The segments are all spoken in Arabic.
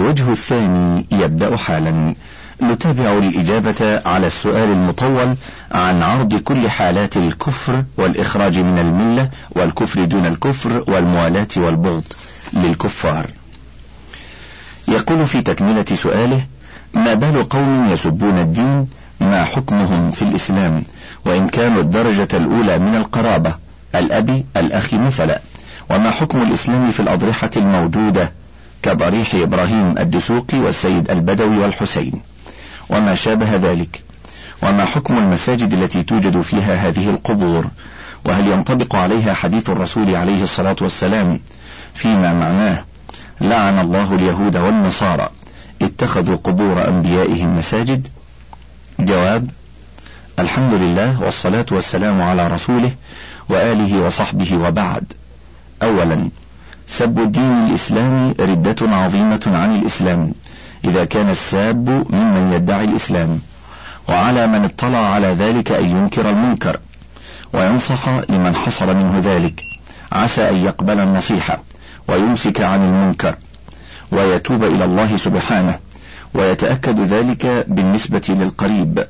الوجه الثاني يبدأ حالا. نتابع الإجابة على السؤال المطول عن عرض كل حالات الكفر والإخراج من الملة والكفر دون الكفر والموالاة والبغض للكفار. يقول في تكملة سؤاله: ما بال قوم يسبون الدين؟ ما حكمهم في الإسلام؟ وإن كانوا الدرجة الأولى من القرابة الأب الأخ مثلا. وما حكم الإسلام في الأضرحة الموجودة؟ كضريح إبراهيم الدسوقي والسيد البدوي والحسين. وما شابه ذلك. وما حكم المساجد التي توجد فيها هذه القبور؟ وهل ينطبق عليها حديث الرسول عليه الصلاة والسلام فيما معناه لعن الله اليهود والنصارى اتخذوا قبور أنبيائهم مساجد؟ جواب الحمد لله والصلاة والسلام على رسوله وآله وصحبه وبعد. أولا سب الدين الإسلامي ردة عظيمة عن الإسلام إذا كان الساب ممن يدعي الإسلام وعلى من اطلع على ذلك أن ينكر المنكر وينصح لمن حصل منه ذلك عسى أن يقبل النصيحة ويمسك عن المنكر ويتوب إلى الله سبحانه ويتأكد ذلك بالنسبة للقريب.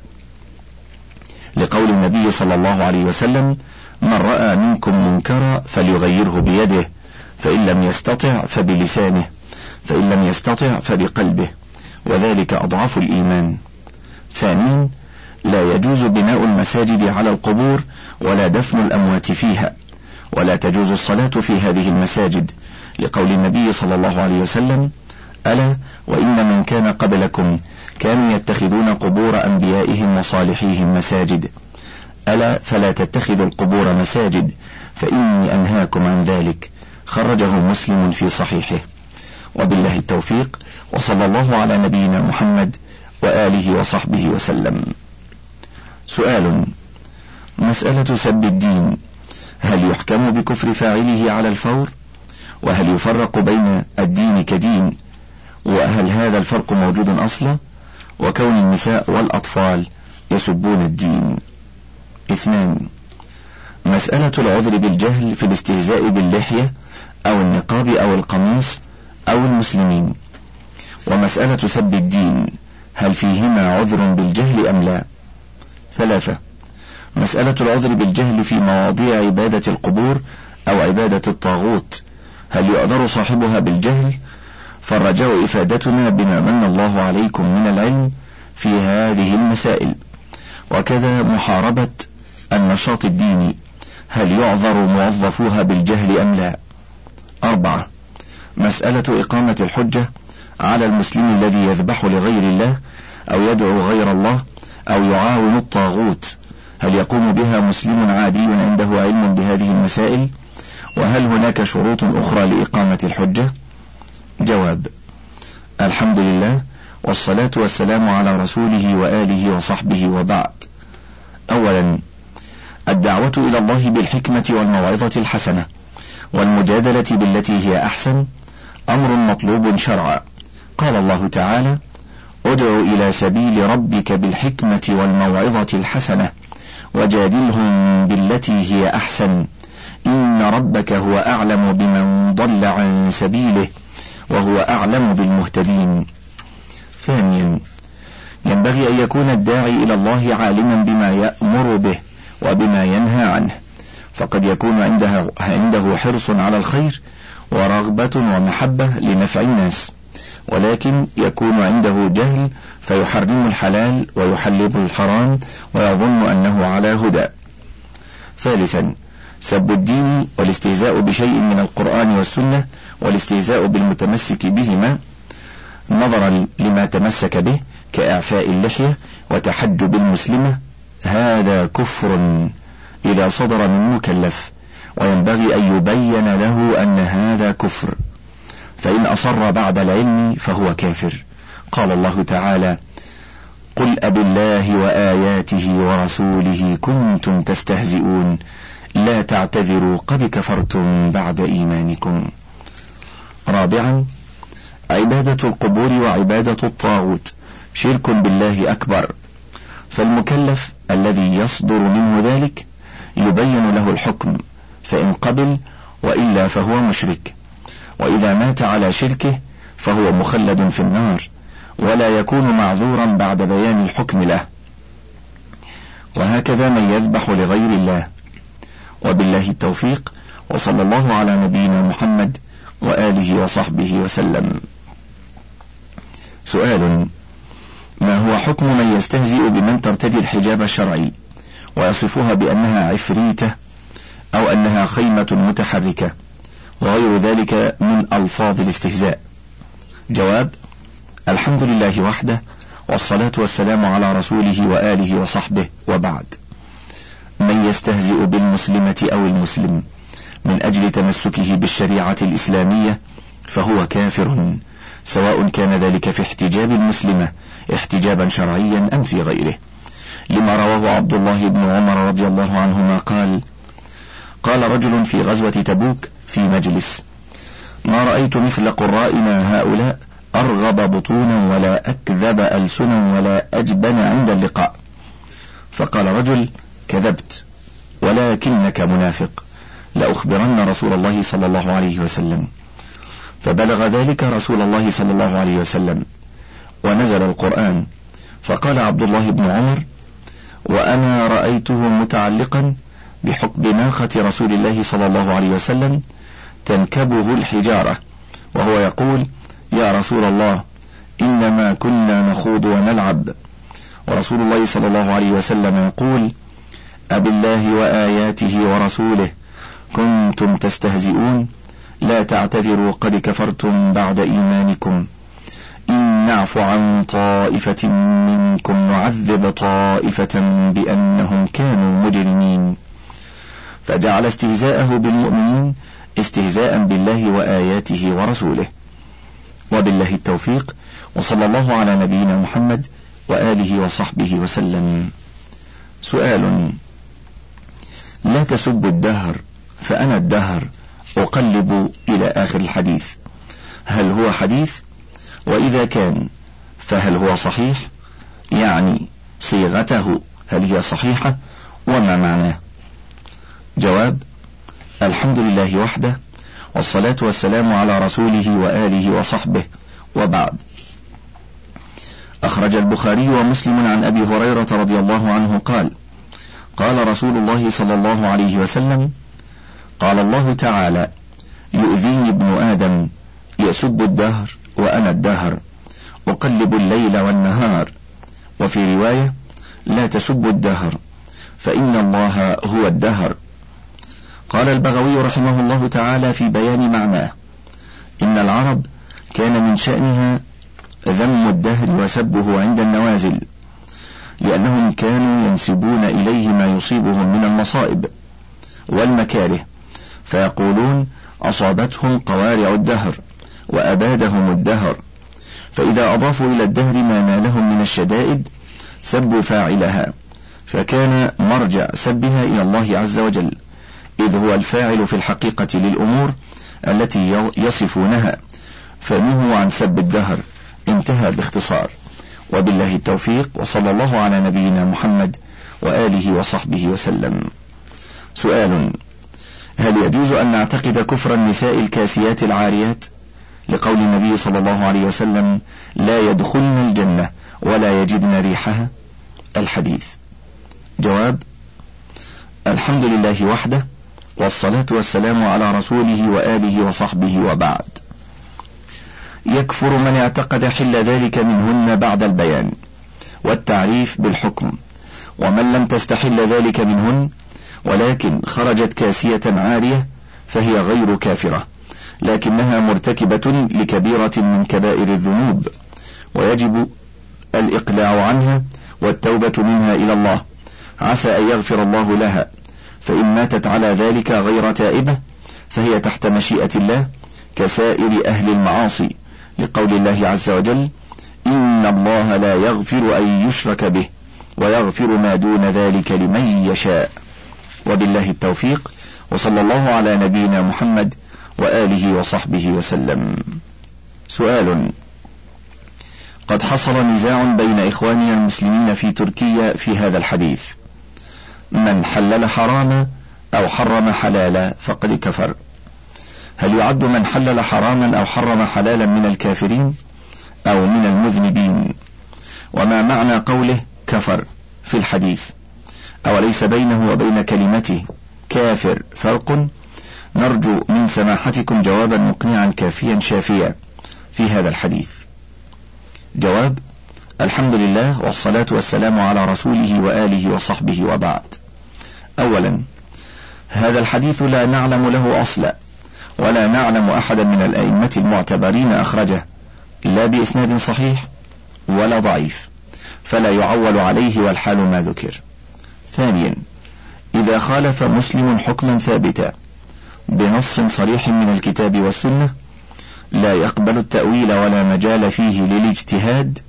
لقول النبي صلى الله عليه وسلم من رأى منكم منكرا فليغيره بيده فإن لم يستطع فبلسانه فإن لم يستطع فبقلبه وذلك أضعف الإيمان. ثانيا لا يجوز بناء المساجد على القبور ولا دفن الأموات فيها ولا تجوز الصلاة في هذه المساجد لقول النبي صلى الله عليه وسلم ألا وإن من كان قبلكم كانوا يتخذون قبور أنبيائهم وصالحيهم مساجد. ألا فلا تتخذوا القبور مساجد فإني أنهاكم عن ذلك. خرجه مسلم في صحيحه. وبالله التوفيق وصلى الله على نبينا محمد وآله وصحبه وسلم. سؤال مسألة سب الدين هل يحكم بكفر فاعله على الفور؟ وهل يفرق بين الدين كدين؟ وهل هذا الفرق موجود أصلا؟ وكون النساء والأطفال يسبون الدين. اثنان مسألة العذر بالجهل في الاستهزاء باللحية أو النقاب أو القميص أو المسلمين. ومسألة سب الدين هل فيهما عذر بالجهل أم لا؟ ثلاثة مسألة العذر بالجهل في مواضيع عبادة القبور أو عبادة الطاغوت هل يعذر صاحبها بالجهل؟ فالرجاء إفادتنا بما من الله عليكم من العلم في هذه المسائل. وكذا محاربة النشاط الديني هل يعذر موظفوها بالجهل أم لا؟ أربعة. مسألة إقامة الحجة على المسلم الذي يذبح لغير الله أو يدعو غير الله أو يعاون الطاغوت. هل يقوم بها مسلم عادي عنده علم بهذه المسائل؟ وهل هناك شروط أخرى لإقامة الحجة؟ جواب الحمد لله والصلاة والسلام على رسوله وآله وصحبه وبعد. أولا الدعوة إلى الله بالحكمة والموعظة الحسنة. والمجادلة بالتي هي أحسن أمر مطلوب شرعا. قال الله تعالى ادع إلى سبيل ربك بالحكمة والموعظة الحسنة وجادلهم بالتي هي أحسن. إن ربك هو أعلم بمن ضل عن سبيله وهو أعلم بالمهتدين. ثانيا ينبغي أن يكون الداعي إلى الله عالما بما يأمر به وبما ينهى عنه. فقد يكون عنده, عنده حرص على الخير ورغبة ومحبة لنفع الناس. ولكن يكون عنده جهل فيحرم الحلال ويحلل الحرام ويظن أنه على هدى. ثالثا سب الدين والاستهزاء بشيء من القرآن والسنة والاستهزاء بالمتمسك بهما نظرا لما تمسك به كإعفاء اللحية وتحجب المسلمة. هذا كفر. إذا صدر من مكلف وينبغي أن يبين له أن هذا كفر. فإن أصر بعد العلم فهو كافر. قال الله تعالى قل أب الله وآياته ورسوله كنتم تستهزئون. لا تعتذروا قد كفرتم بعد إيمانكم. رابعا عبادة القبور وعبادة الطاغوت. شرك بالله أكبر. فالمكلف الذي يصدر منه ذلك يبين له الحكم فإن قبل وإلا فهو مشرك. وإذا مات على شركه فهو مخلد في النار ولا يكون معذورا بعد بيان الحكم له. وهكذا من يذبح لغير الله. وبالله التوفيق وصلى الله على نبينا محمد وآله وصحبه وسلم. سؤال ما هو حكم من يستهزئ بمن ترتدي الحجاب الشرعي؟ ويصفها بأنها عفريتة أو أنها خيمة متحركة وغير ذلك من ألفاظ الاستهزاء. جواب الحمد لله وحده والصلاة والسلام على رسوله وآله وصحبه وبعد. من يستهزئ بالمسلمة أو المسلم من أجل تمسكه بالشريعة الإسلامية فهو كافر سواء كان ذلك في احتجاب المسلمة احتجابا شرعيا أم في غيره. لما رواه عبد الله بن عمر رضي الله عنهما قال قال رجل في غزوة تبوك في مجلس ما رأيت مثل قرائنا هؤلاء أرغب بطونا ولا أكذب ألسنا ولا أجبن عند اللقاء. فقال رجل كذبت ولكنك منافق لأخبرن رسول الله صلى الله عليه وسلم. فبلغ ذلك رسول الله صلى الله عليه وسلم ونزل القرآن فقال عبد الله بن عمر وأنا رأيته متعلقا بحكم ناقة رسول الله صلى الله عليه وسلم تنكبه الحجارة وهو يقول يا رسول الله إنما كنا نخوض ونلعب. ورسول الله صلى الله عليه وسلم يقول أب الله وآياته ورسوله كنتم تستهزئون لا تعتذروا قد كفرتم بعد إيمانكم. إن نعف عن طائفة منكم نعذب طائفة بأنهم كانوا مجرمين. فجعل استهزاءه بالمؤمنين استهزاء بالله وآياته ورسوله. وبالله التوفيق وصلى الله على نبينا محمد وآله وصحبه وسلم. سؤال لا تسبوا الدهر فأنا الدهر أقلب إلى آخر الحديث. هل هو حديث وإذا كان فهل هو صحيح؟ يعني صيغته هل هي صحيحة؟ وما معناه؟ جواب الحمد لله وحده والصلاة والسلام على رسوله وآله وصحبه وبعد. أخرج البخاري ومسلم عن أبي هريرة رضي الله عنه قال قال رسول الله صلى الله عليه وسلم قال الله تعالى يؤذيني ابن آدم يسب الدهر. وأنا الدهر أقلب الليل والنهار. وفي رواية لا تسبوا الدهر فإن الله هو الدهر. قال البغوي رحمه الله تعالى في بيان معناه إن العرب كان من شأنها ذم الدهر وسبه عند النوازل لأنهم كانوا ينسبون إليه ما يصيبهم من المصائب والمكاره فيقولون أصابتهم قوارع الدهر. وأبادهم الدهر. فإذا أضافوا إلى الدهر ما نالهم من الشدائد سبوا فاعلها. فكان مرجع سبها إلى الله عز وجل إذ هو الفاعل في الحقيقة للأمور التي يصفونها. فنهوا عن سب الدهر. انتهى باختصار. وبالله التوفيق وصلى الله على نبينا محمد وآله وصحبه وسلم. سؤال هل يجوز أن نعتقد كفر النساء الكاسيات العاريات؟ لقول النبي صلى الله عليه وسلم لا يدخلن الجنة ولا يجدن ريحها. الحديث. جواب الحمد لله وحده والصلاة والسلام على رسوله وآله وصحبه وبعد. يكفر من اعتقد حل ذلك منهن بعد البيان والتعريف بالحكم ومن لم تستحل ذلك منهن ولكن خرجت كاسية عارية فهي غير كافرة. لكنها مرتكبة لكبيرة من كبائر الذنوب ويجب الإقلاع عنها والتوبة منها إلى الله. عسى أن يغفر الله لها. فإن ماتت على ذلك غير تائبة فهي تحت مشيئة الله كسائر أهل المعاصي. لقول الله عز وجل إن الله لا يغفر أن يشرك به ويغفر ما دون ذلك لمن يشاء. وبالله التوفيق وصلى الله على نبينا محمد وآله وصحبه وسلم. سؤال قد حصل نزاع بين إخواننا المسلمين في تركيا في هذا الحديث. من حلل حراما أو حرم حلالا فقد كفر. هل يعد من حلل حراما أو حرم حلالا من الكافرين أو من المذنبين؟ وما معنى قوله كفر في الحديث؟ أوليس بينه وبين كلمته كافر فرق؟ نرجو من سماحتكم جوابا مقنعا كافيا شافيا في هذا الحديث. جواب الحمد لله والصلاة والسلام على رسوله وآله وصحبه وبعد. أولا هذا الحديث لا نعلم له أصلا ولا نعلم أحدا من الأئمة المعتبرين أخرجه لا بإسناد صحيح ولا ضعيف فلا يعول عليه والحال ما ذكر. ثانيا إذا خالف مسلم حكما ثابتا بنص صريح من الكتاب والسنة لا يقبل التأويل ولا مجال فيه للاجتهاد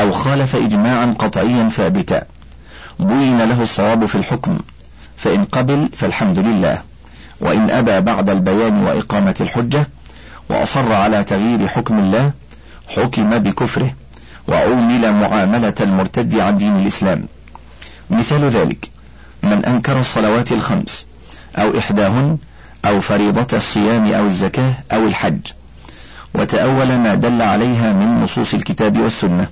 أو خالف إجماعا قطعيا ثابتا بين له الصواب في الحكم فإن قبل فالحمد لله وإن أبى بعد البيان وإقامة الحجة وأصر على تغيير حكم الله حكم بكفره وعومل معاملة المرتد عن دين الإسلام. مثال ذلك من أنكر الصلوات الخمس أو إحداهن أو فريضة الصيام أو الزكاة أو الحج. وتأول ما دل عليها من نصوص الكتاب والسنة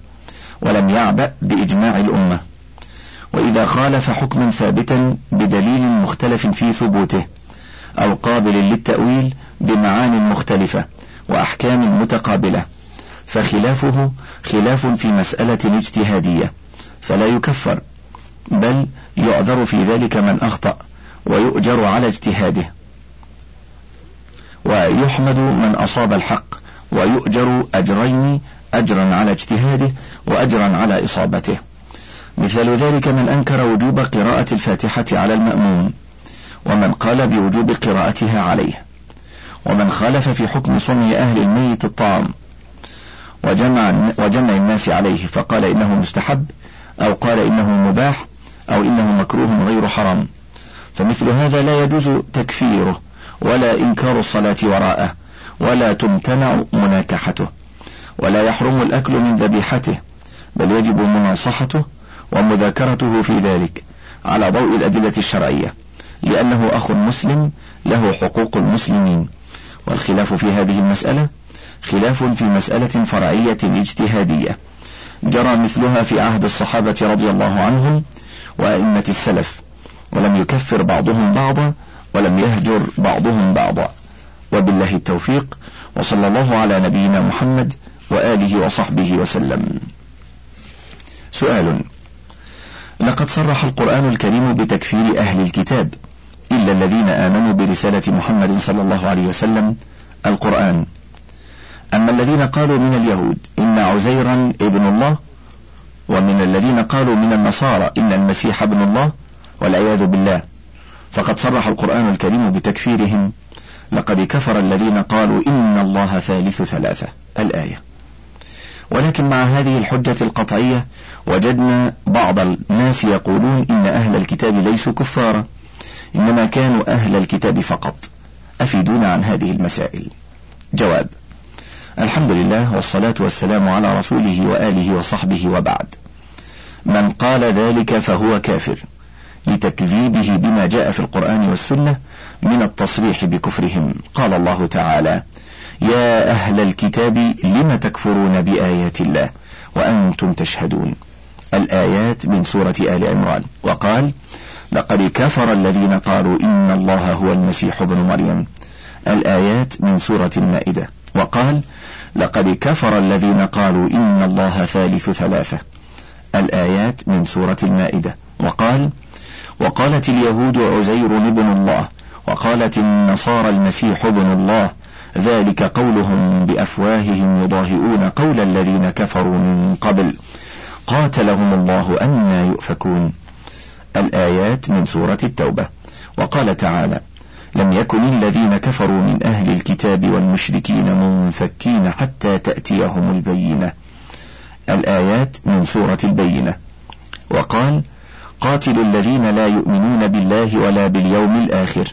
ولم يعبأ بإجماع الأمة. وإذا خالف حكما ثابتا بدليل مختلف في ثبوته أو قابل للتأويل بمعان مختلفة وأحكام متقابلة فخلافه خلاف في مسألة اجتهادية فلا يكفر بل يعذر في ذلك من أخطأ ويؤجر على اجتهاده. ويحمد من أصاب الحق ويؤجر أجرين أجرا على اجتهاده وأجرا على إصابته. مثال ذلك من أنكر وجوب قراءة الفاتحة على المأموم ومن قال بوجوب قراءتها عليه. ومن خالف في حكم صنع أهل الميت الطعام وجمع, وجمع الناس عليه فقال إنه مستحب أو قال إنه مباح أو إنه مكروه غير حرام. فمثل هذا لا يجوز تكفيره. ولا إنكار الصلاة وراءه ولا تمتنع مناكحته ولا يحرم الأكل من ذبيحته بل يجب مناصحته ومذاكرته في ذلك على ضوء الأدلة الشرعية لأنه أخ مسلم له حقوق المسلمين. والخلاف في هذه المسألة خلاف في مسألة فرعية اجتهادية. جرى مثلها في عهد الصحابة رضي الله عنهم وأئمة السلف ولم يكفر بعضهم بعضا ولم يهجر بعضهم بعضا. وبالله التوفيق وصلى الله على نبينا محمد وآله وصحبه وسلم. سؤال لقد صرح القرآن الكريم بتكفير أهل الكتاب إلا الذين آمنوا برسالة محمد صلى الله عليه وسلم القرآن. أما الذين قالوا من اليهود إن عزيرا ابن الله ومن الذين قالوا من النصارى إن المسيح ابن الله والعياذ بالله. فقد صرح القرآن الكريم بتكفيرهم لقد كفر الذين قالوا إن الله ثالث ثلاثة الآية. ولكن مع هذه الحجة القطعية وجدنا بعض الناس يقولون إن أهل الكتاب ليسوا كفارا إنما كانوا أهل الكتاب فقط. أفيدونا عن هذه المسائل؟ جواب الحمد لله والصلاة والسلام على رسوله وآله وصحبه وبعد. من قال ذلك فهو كافر. لتكذيبه بما جاء في القرآن والسنة من التصريح بكفرهم. قال الله تعالى يا أهل الكتاب لم تكفرون بآيات الله وأنتم تشهدون؟ الآيات من سورة آل عمران. وقال لقد كفر الذين قالوا إن الله هو المسيح ابن مريم. الآيات من سورة المائدة. وقال لقد كفر الذين قالوا إن الله ثالث ثلاثة. الآيات من سورة المائدة. وقال وقالت اليهود عزير ابن الله وقالت النصارى المسيح ابن الله ذلك قولهم بأفواههم يضاهئون قول الذين كفروا من قبل. قاتلهم الله أنا يؤفكون. الآيات من سورة التوبة. وقال تعالى لم يكن الذين كفروا من أهل الكتاب والمشركين منفكين حتى تأتيهم البينة. الآيات من سورة البينة. وقال قاتلوا الذين لا يؤمنون بالله ولا باليوم الآخر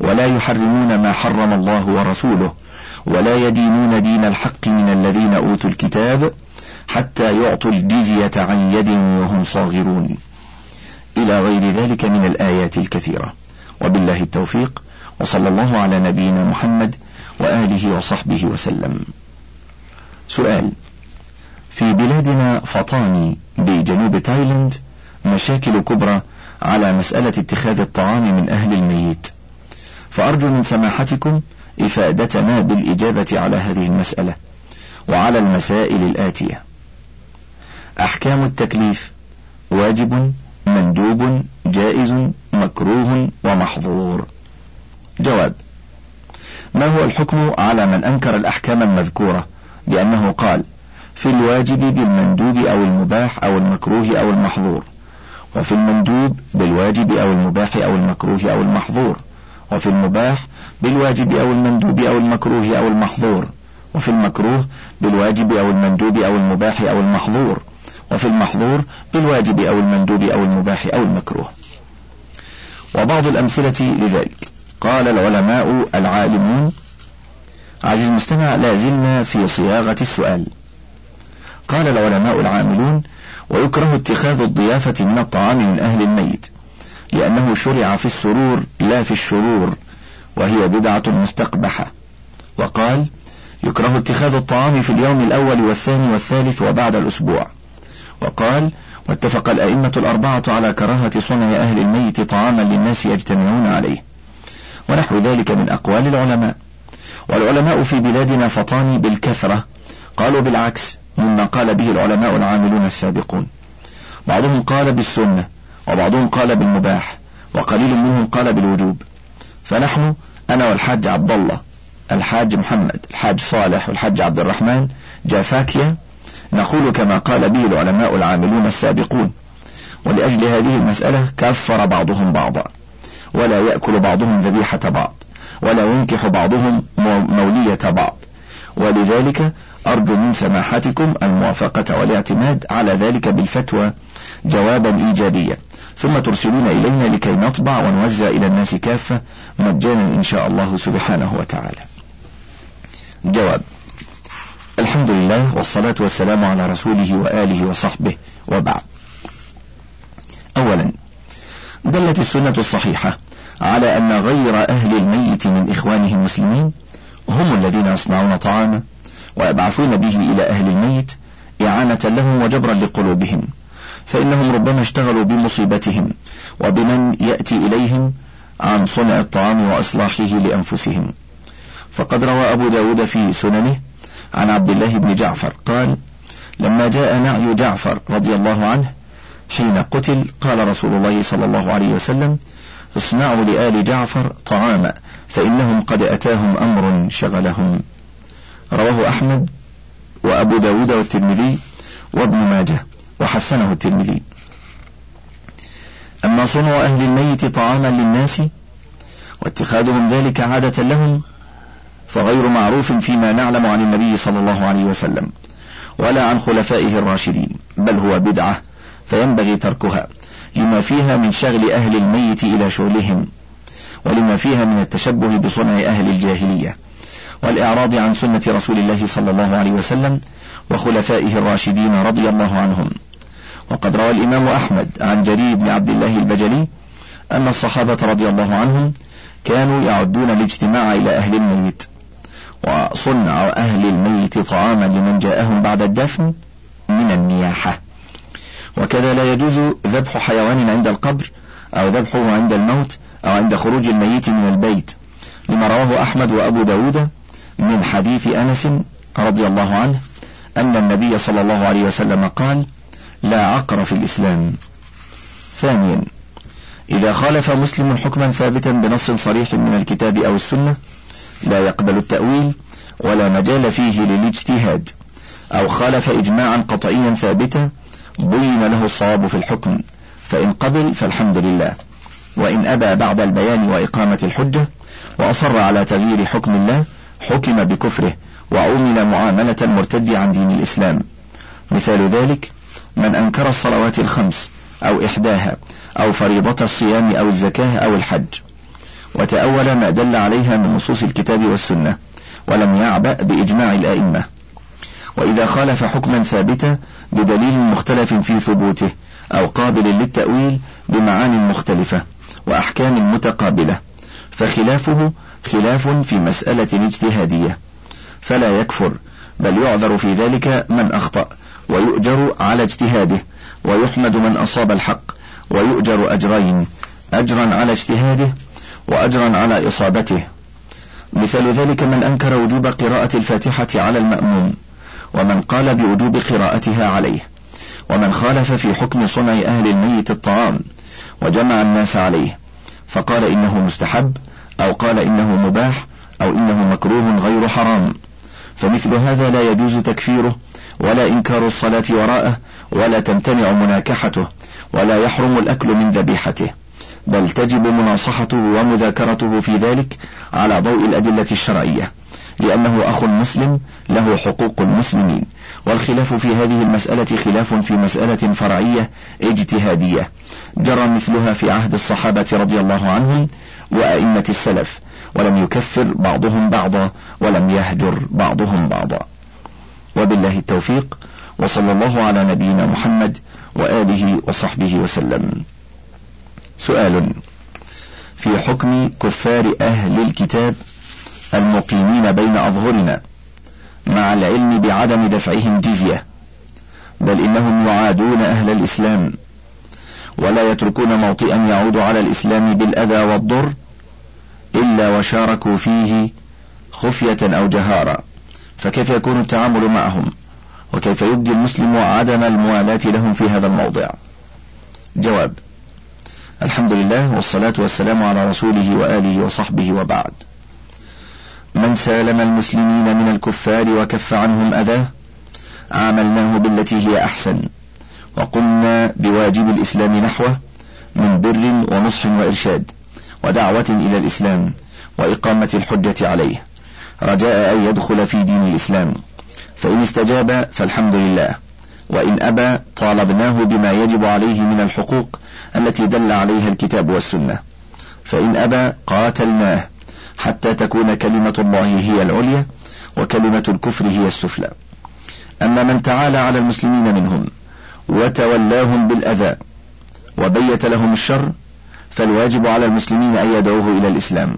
ولا يحرمون ما حرم الله ورسوله ولا يدينون دين الحق من الذين أوتوا الكتاب حتى يعطوا الجزية عن يد وهم صاغرون. إلى غير ذلك من الآيات الكثيرة. وبالله التوفيق وصلى الله على نبينا محمد وآله وصحبه وسلم. سؤال في بلادنا فطاني بجنوب تايلاند مشاكل كبرى على مسألة اتخاذ الطعام من أهل الميت. فأرجو من سماحتكم إفادتنا بالإجابة على هذه المسألة وعلى المسائل الآتية. أحكام التكليف واجب مندوب جائز مكروه ومحظور. جواب ما هو الحكم على من أنكر الأحكام المذكورة؟ بأنه قال في الواجب بالمندوب أو المباح أو المكروه أو المحظور. وفي المندوب بالواجب أو المباح أو المكروه أو المحظور. وفي المباح بالواجب أو المندوب أو المكروه أو المحظور. وفي المكروه بالواجب أو المندوب أو المباح أو المحظور. وفي المحظور بالواجب أو المندوب أو المباح أو المكروه. وبعض الأمثلة لذلك. قال العلماء العالمون عزيز المستمع لا زلنا في صياغة السؤال. قال العلماء العاملون ويكره اتخاذ الضيافة من الطعام من أهل الميت لأنه شرع في السرور لا في الشرور وهي بدعة مستقبحة. وقال يكره اتخاذ الطعام في اليوم الأول والثاني والثالث وبعد الأسبوع. وقال واتفق الأئمة الأربعة على كراهة صنع أهل الميت طعاما للناس يجتمعون عليه. ونحو ذلك من أقوال العلماء. والعلماء في بلادنا فطان بالكثرة قالوا بالعكس مما قال به العلماء العاملون السابقون. بعضهم قال بالسنة وبعضهم قال بالمباح وقليل منهم قال بالوجوب. فنحن أنا والحاج عبد الله الحاج محمد الحاج صالح والحاج عبد الرحمن جافاكيا نقول كما قال به العلماء العاملون السابقون. ولأجل هذه المسألة كفر بعضهم بعضا. ولا يأكل بعضهم ذبيحة بعض ولا ينكح بعضهم مولية بعض. ولذلك أرجو من سماحتكم الموافقة والاعتماد على ذلك بالفتوى جوابا إيجابيا. ثم ترسلون إلينا لكي نطبع ونوزع إلى الناس كافة مجانا إن شاء الله سبحانه وتعالى. جواب الحمد لله والصلاة والسلام على رسوله وآله وصحبه وبعد. أولا دلت السنة الصحيحة على أن غير أهل الميت من إخوانه المسلمين هم الذين يصنعون طعاما ويبعثون به إلى أهل الميت إعانة لهم وجبرا لقلوبهم فإنهم ربما اشتغلوا بمصيبتهم وبمن يأتي إليهم عن صنع الطعام وإصلاحه لأنفسهم. فقد روى أبو داود في سننه عن عبد الله بن جعفر قال لما جاء نعي جعفر رضي الله عنه حين قتل قال رسول الله صلى الله عليه وسلم اصنعوا لآل جعفر طعاما فإنهم قد أتاهم أمر شغلهم. رواه أحمد وأبو داود والترمذي وابن ماجه وحسنه الترمذي. أما صنع أهل الميت طعاما للناس واتخاذهم ذلك عادة لهم فغير معروف فيما نعلم عن النبي صلى الله عليه وسلم ولا عن خلفائه الراشدين بل هو بدعة فينبغي تركها لما فيها من شغل أهل الميت إلى شغلهم ولما فيها من التشبه بصنع أهل الجاهلية. والإعراض عن سنة رسول الله صلى الله عليه وسلم وخلفائه الراشدين رضي الله عنهم. وقد روى الإمام أحمد عن جرير بن عبد الله البجلي أن الصحابة رضي الله عنهم كانوا يعدون الاجتماع إلى أهل الميت وصنع أهل الميت طعاما لمن جاءهم بعد الدفن من النياحة. وكذا لا يجوز ذبح حيوان عند القبر أو ذبحه عند الموت أو عند خروج الميت من البيت لما رواه أحمد وأبو داود من حديث أنس رضي الله عنه أن النبي صلى الله عليه وسلم قال لا عقر في الإسلام ثانيا إذا خالف مسلم حكما ثابتا بنص صريح من الكتاب أو السنة لا يقبل التأويل ولا مجال فيه للاجتهاد أو خالف إجماعا قطعيا ثابتا بين له الصواب في الحكم فإن قبل فالحمد لله. وإن أبى بعد البيان وإقامة الحجة وأصر على تغيير حكم الله حكم بكفره وعومل معاملة المرتد عن دين الإسلام. مثال ذلك من أنكر الصلوات الخمس أو إحداها أو فريضة الصيام أو الزكاة أو الحج. وتأول ما دل عليها من نصوص الكتاب والسنة ولم يعبأ بإجماع الأئمة. وإذا خالف حكما ثابتا بدليل مختلف في ثبوته أو قابل للتأويل بمعان مختلفة وأحكام متقابلة فخلافه خلاف في مسألة اجتهادية فلا يكفر بل يعذر في ذلك من أخطأ ويؤجر على اجتهاده ويحمد من أصاب الحق ويؤجر أجرين أجرا على اجتهاده وأجرا على إصابته. مثال ذلك من أنكر وجوب قراءة الفاتحة على المأموم ومن قال بوجوب قراءتها عليه ومن خالف في حكم صنع أهل الميت الطعام وجمع الناس عليه فقال إنه مستحب أو قال إنه مباح أو إنه مكروه غير حرام. فمثل هذا لا يجوز تكفيره ولا إنكار الصلاة وراءه ولا تمتنع مناكحته ولا يحرم الأكل من ذبيحته. بل تجب مناصحته ومذاكرته في ذلك على ضوء الأدلة الشرعية لأنه أخ مسلم له حقوق المسلمين. والخلاف في هذه المسألة خلاف في مسألة فرعية اجتهادية. جرى مثلها في عهد الصحابة رضي الله عنهم وأئمة السلف ولم يكفر بعضهم بعضا ولم يهجر بعضهم بعضا. وبالله التوفيق وصلى الله على نبينا محمد وآله وصحبه وسلم. سؤال في حكم كفار أهل الكتاب المقيمين بين أظهرنا مع العلم بعدم دفعهم جزية بل إنهم يعادون أهل الإسلام ولا يتركون موطئا يعود على الإسلام بالأذى والضر إلا وشاركوا فيه خفية أو جهارا. فكيف يكون التعامل معهم؟ وكيف يبدي المسلم عدم الموالاة لهم في هذا الموضع؟ جواب الحمد لله والصلاة والسلام على رسوله وآله وصحبه وبعد. من سالم المسلمين من الكفار وكف عنهم أذاه عاملناه بالتي هي أحسن. وقمنا بواجب الإسلام نحوه من بر ونصح وإرشاد. ودعوة إلى الإسلام وإقامة الحجة عليه. رجاء أن يدخل في دين الإسلام. فإن استجاب فالحمد لله. وإن أبى طالبناه بما يجب عليه من الحقوق التي دل عليها الكتاب والسنة. فإن أبى قاتلناه حتى تكون كلمة الله هي العليا وكلمة الكفر هي السفلى. أما من تعالى على المسلمين منهم وتولاهم بالأذى وبيت لهم الشر فالواجب على المسلمين أن يدعوه إلى الإسلام.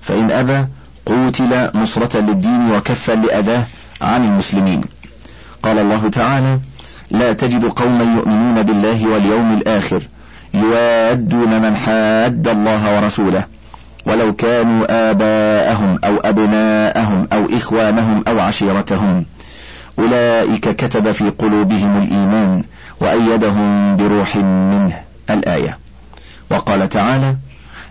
فإن أبى قوتل نصرة للدين وكفا لأذاه عن المسلمين. قال الله تعالى لا تجد قوما يؤمنون بالله واليوم الآخر يوادون من حاد الله ورسوله ولو كانوا آباءهم أو أبناءهم أو إخوانهم أو عشيرتهم. أولئك كتب في قلوبهم الإيمان وأيدهم بروح منه. الآية. وقال تعالى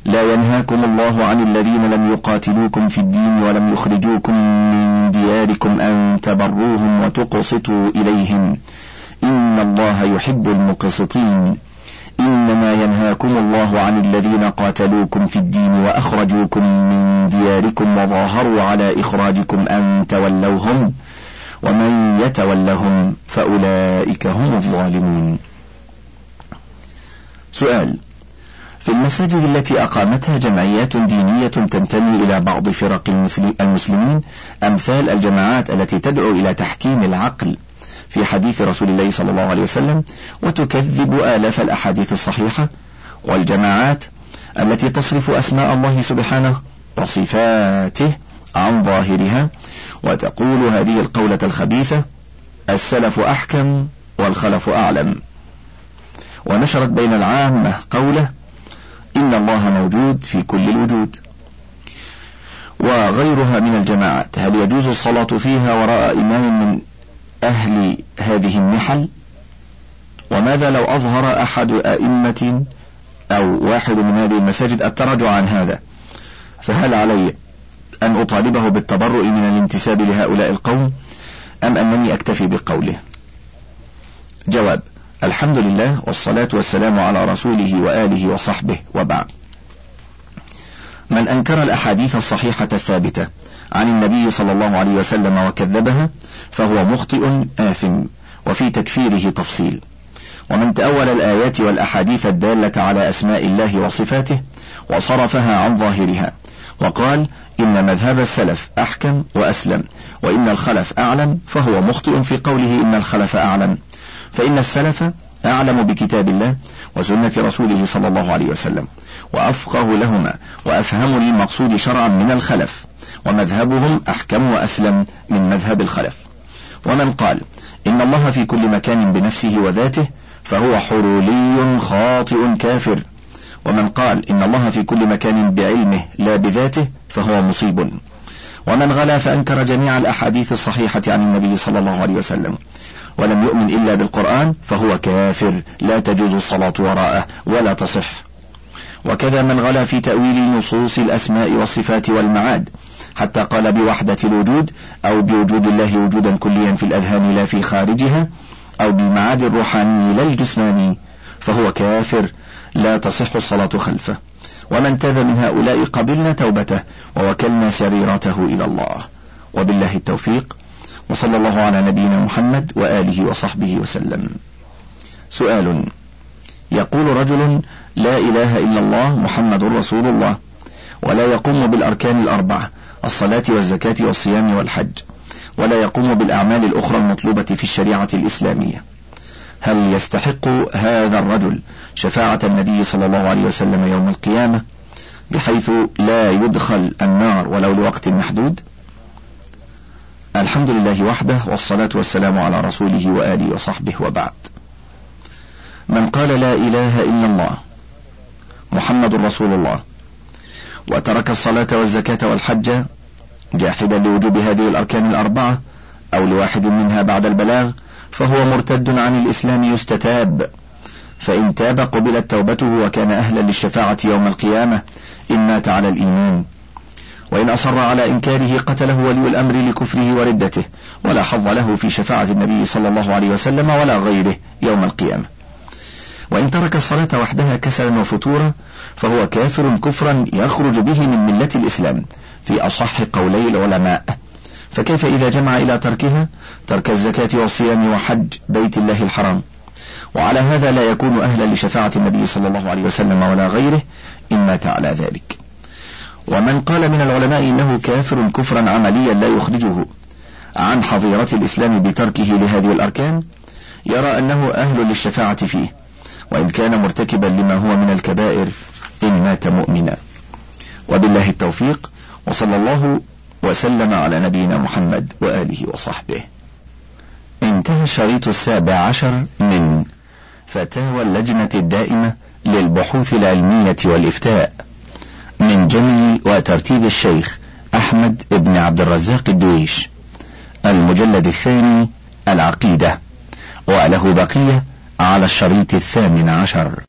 لا ينهاكم الله عن الذين لم يقاتلوكم في الدين ولم يخرجوكم من دياركم أن تبروهم وتقسطوا إليهم. إن الله يحب المقسطين. إنما ينهاكم الله عن الذين قاتلوكم في الدين وأخرجوكم من دياركم وظاهروا على إخراجكم أن تولوهم ومن يتولهم فأولئك هم الظالمون. سؤال في المساجد التي أقامتها جمعيات دينية تنتمي إلى بعض فرق المسلمين أمثال الجماعات التي تدعو إلى تحكيم العقل في حديث رسول الله صلى الله عليه وسلم وتكذب آلاف الأحاديث الصحيحة والجماعات التي تصرف أسماء الله سبحانه وصفاته عن ظاهرها وتقول هذه القولة الخبيثة السلف أحكم والخلف أعلم. ونشرت بين العامة قولة إن الله موجود في كل الوجود. وغيرها من الجماعات هل يجوز الصلاة فيها وراء إمام من أهل هذه النحل؟ وماذا لو أظهر أحد أئمة أو واحد من هذه المساجد التراجع عن هذا؟ فهل علي أن أطالبه بالتبرؤ من الانتساب لهؤلاء القوم أم أنني أكتفي بقوله؟ جواب الحمد لله والصلاة والسلام على رسوله وآله وصحبه وبعد. من أنكر الأحاديث الصحيحة الثابتة عن النبي صلى الله عليه وسلم وكذبها فهو مخطئ آثم وفي تكفيره تفصيل. ومن تأول الآيات والأحاديث الدالة على أسماء الله وصفاته وصرفها عن ظاهرها وقال إن مذهب السلف أحكم وأسلم وإن الخلف أعلم فهو مخطئ في قوله إن الخلف أعلم. فإن السلف أعلم بكتاب الله وسنة رسوله صلى الله عليه وسلم وأفقه لهما وأفهم للمقصود شرعا من الخلف ومذهبهم أحكم وأسلم من مذهب الخلف. ومن قال إن الله في كل مكان بنفسه وذاته فهو حلولي خاطئ كافر. ومن قال إن الله في كل مكان بعلمه لا بذاته فهو مصيب. ومن غلا فأنكر جميع الأحاديث الصحيحة عن النبي صلى الله عليه وسلم. ولم يؤمن إلا بالقرآن فهو كافر. لا تجوز الصلاة وراءه ولا تصح. وكذا من غلا في تأويل نصوص الأسماء والصفات والمعاد حتى قال بوحدة الوجود أو بوجود الله وجودا كليا في الأذهان لا في خارجها أو بالمعاد الروحاني لا الجسماني فهو كافر. لا تصح الصلاة خلفه. ومن تاب من هؤلاء قبلنا توبته ووكلنا سريرته إلى الله. وبالله التوفيق. وصلى الله على نبينا محمد وآله وصحبه وسلم. سؤال. يقول رجل لا إله إلا الله محمد رسول الله ولا يقوم بالأركان الأربعة الصلاة والزكاة والصيام والحج ولا يقوم بالأعمال الأخرى المطلوبة في الشريعة الإسلامية. هل يستحق هذا الرجل شفاعة النبي صلى الله عليه وسلم يوم القيامة بحيث لا يدخل النار ولو لوقت محدود؟ الحمد لله وحده والصلاة والسلام على رسوله وآله وصحبه وبعد. من قال لا إله إلا الله محمد رسول الله وترك الصلاة والزكاة والحج جاحدا لوجوب هذه الأركان الأربعة أو لواحد منها بعد البلاغ فهو مرتد عن الإسلام يستتاب. فإن تاب قبلت توبته وكان أهلا للشفاعة يوم القيامة إن مات على الإيمان. وإن أصر على إنكاره قتله ولي الأمر لكفره وردته ولا حظ له في شفاعة النبي صلى الله عليه وسلم ولا غيره يوم القيامة. وإن ترك الصلاة وحدها كسلا وفتورا فهو كافر كفرا يخرج به من ملة الإسلام في أصح قولي العلماء. فكيف إذا جمع إلى تركها؟ ترك الزكاة والصيام وحج بيت الله الحرام. وعلى هذا لا يكون أهلا لشفاعة النبي صلى الله عليه وسلم ولا غيره إن مات على ذلك. ومن قال من العلماء إنه كافر كفرا عمليا لا يخرجه. عن حظيرة الإسلام بتركه لهذه الأركان يرى أنه أهل للشفاعة فيه وإن كان مرتكبا لما هو من الكبائر إن مات مؤمنا. وبالله التوفيق وصلى الله وسلم على نبينا محمد وآله وصحبه. انتهى الشريط السابع عشر من فتاوى اللجنة الدائمة للبحوث العلمية والإفتاء. من جمع وترتيب الشيخ أحمد بن عبد الرزاق الدويش. المجلد الثاني العقيدة. وله بقية على الشريط الثامن عشر.